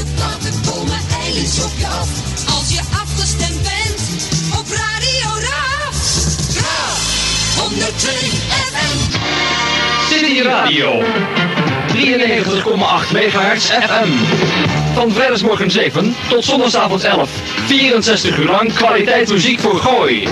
De platen komen eindelijk op je af. Als je afgestemd bent op Radio Raaf. Raaf 102 FM. City Radio. 93,8 MHz FM. Van vrijdagmorgen 7 tot zondagavond 11. 64 uur lang Kwaliteit muziek voor gooi.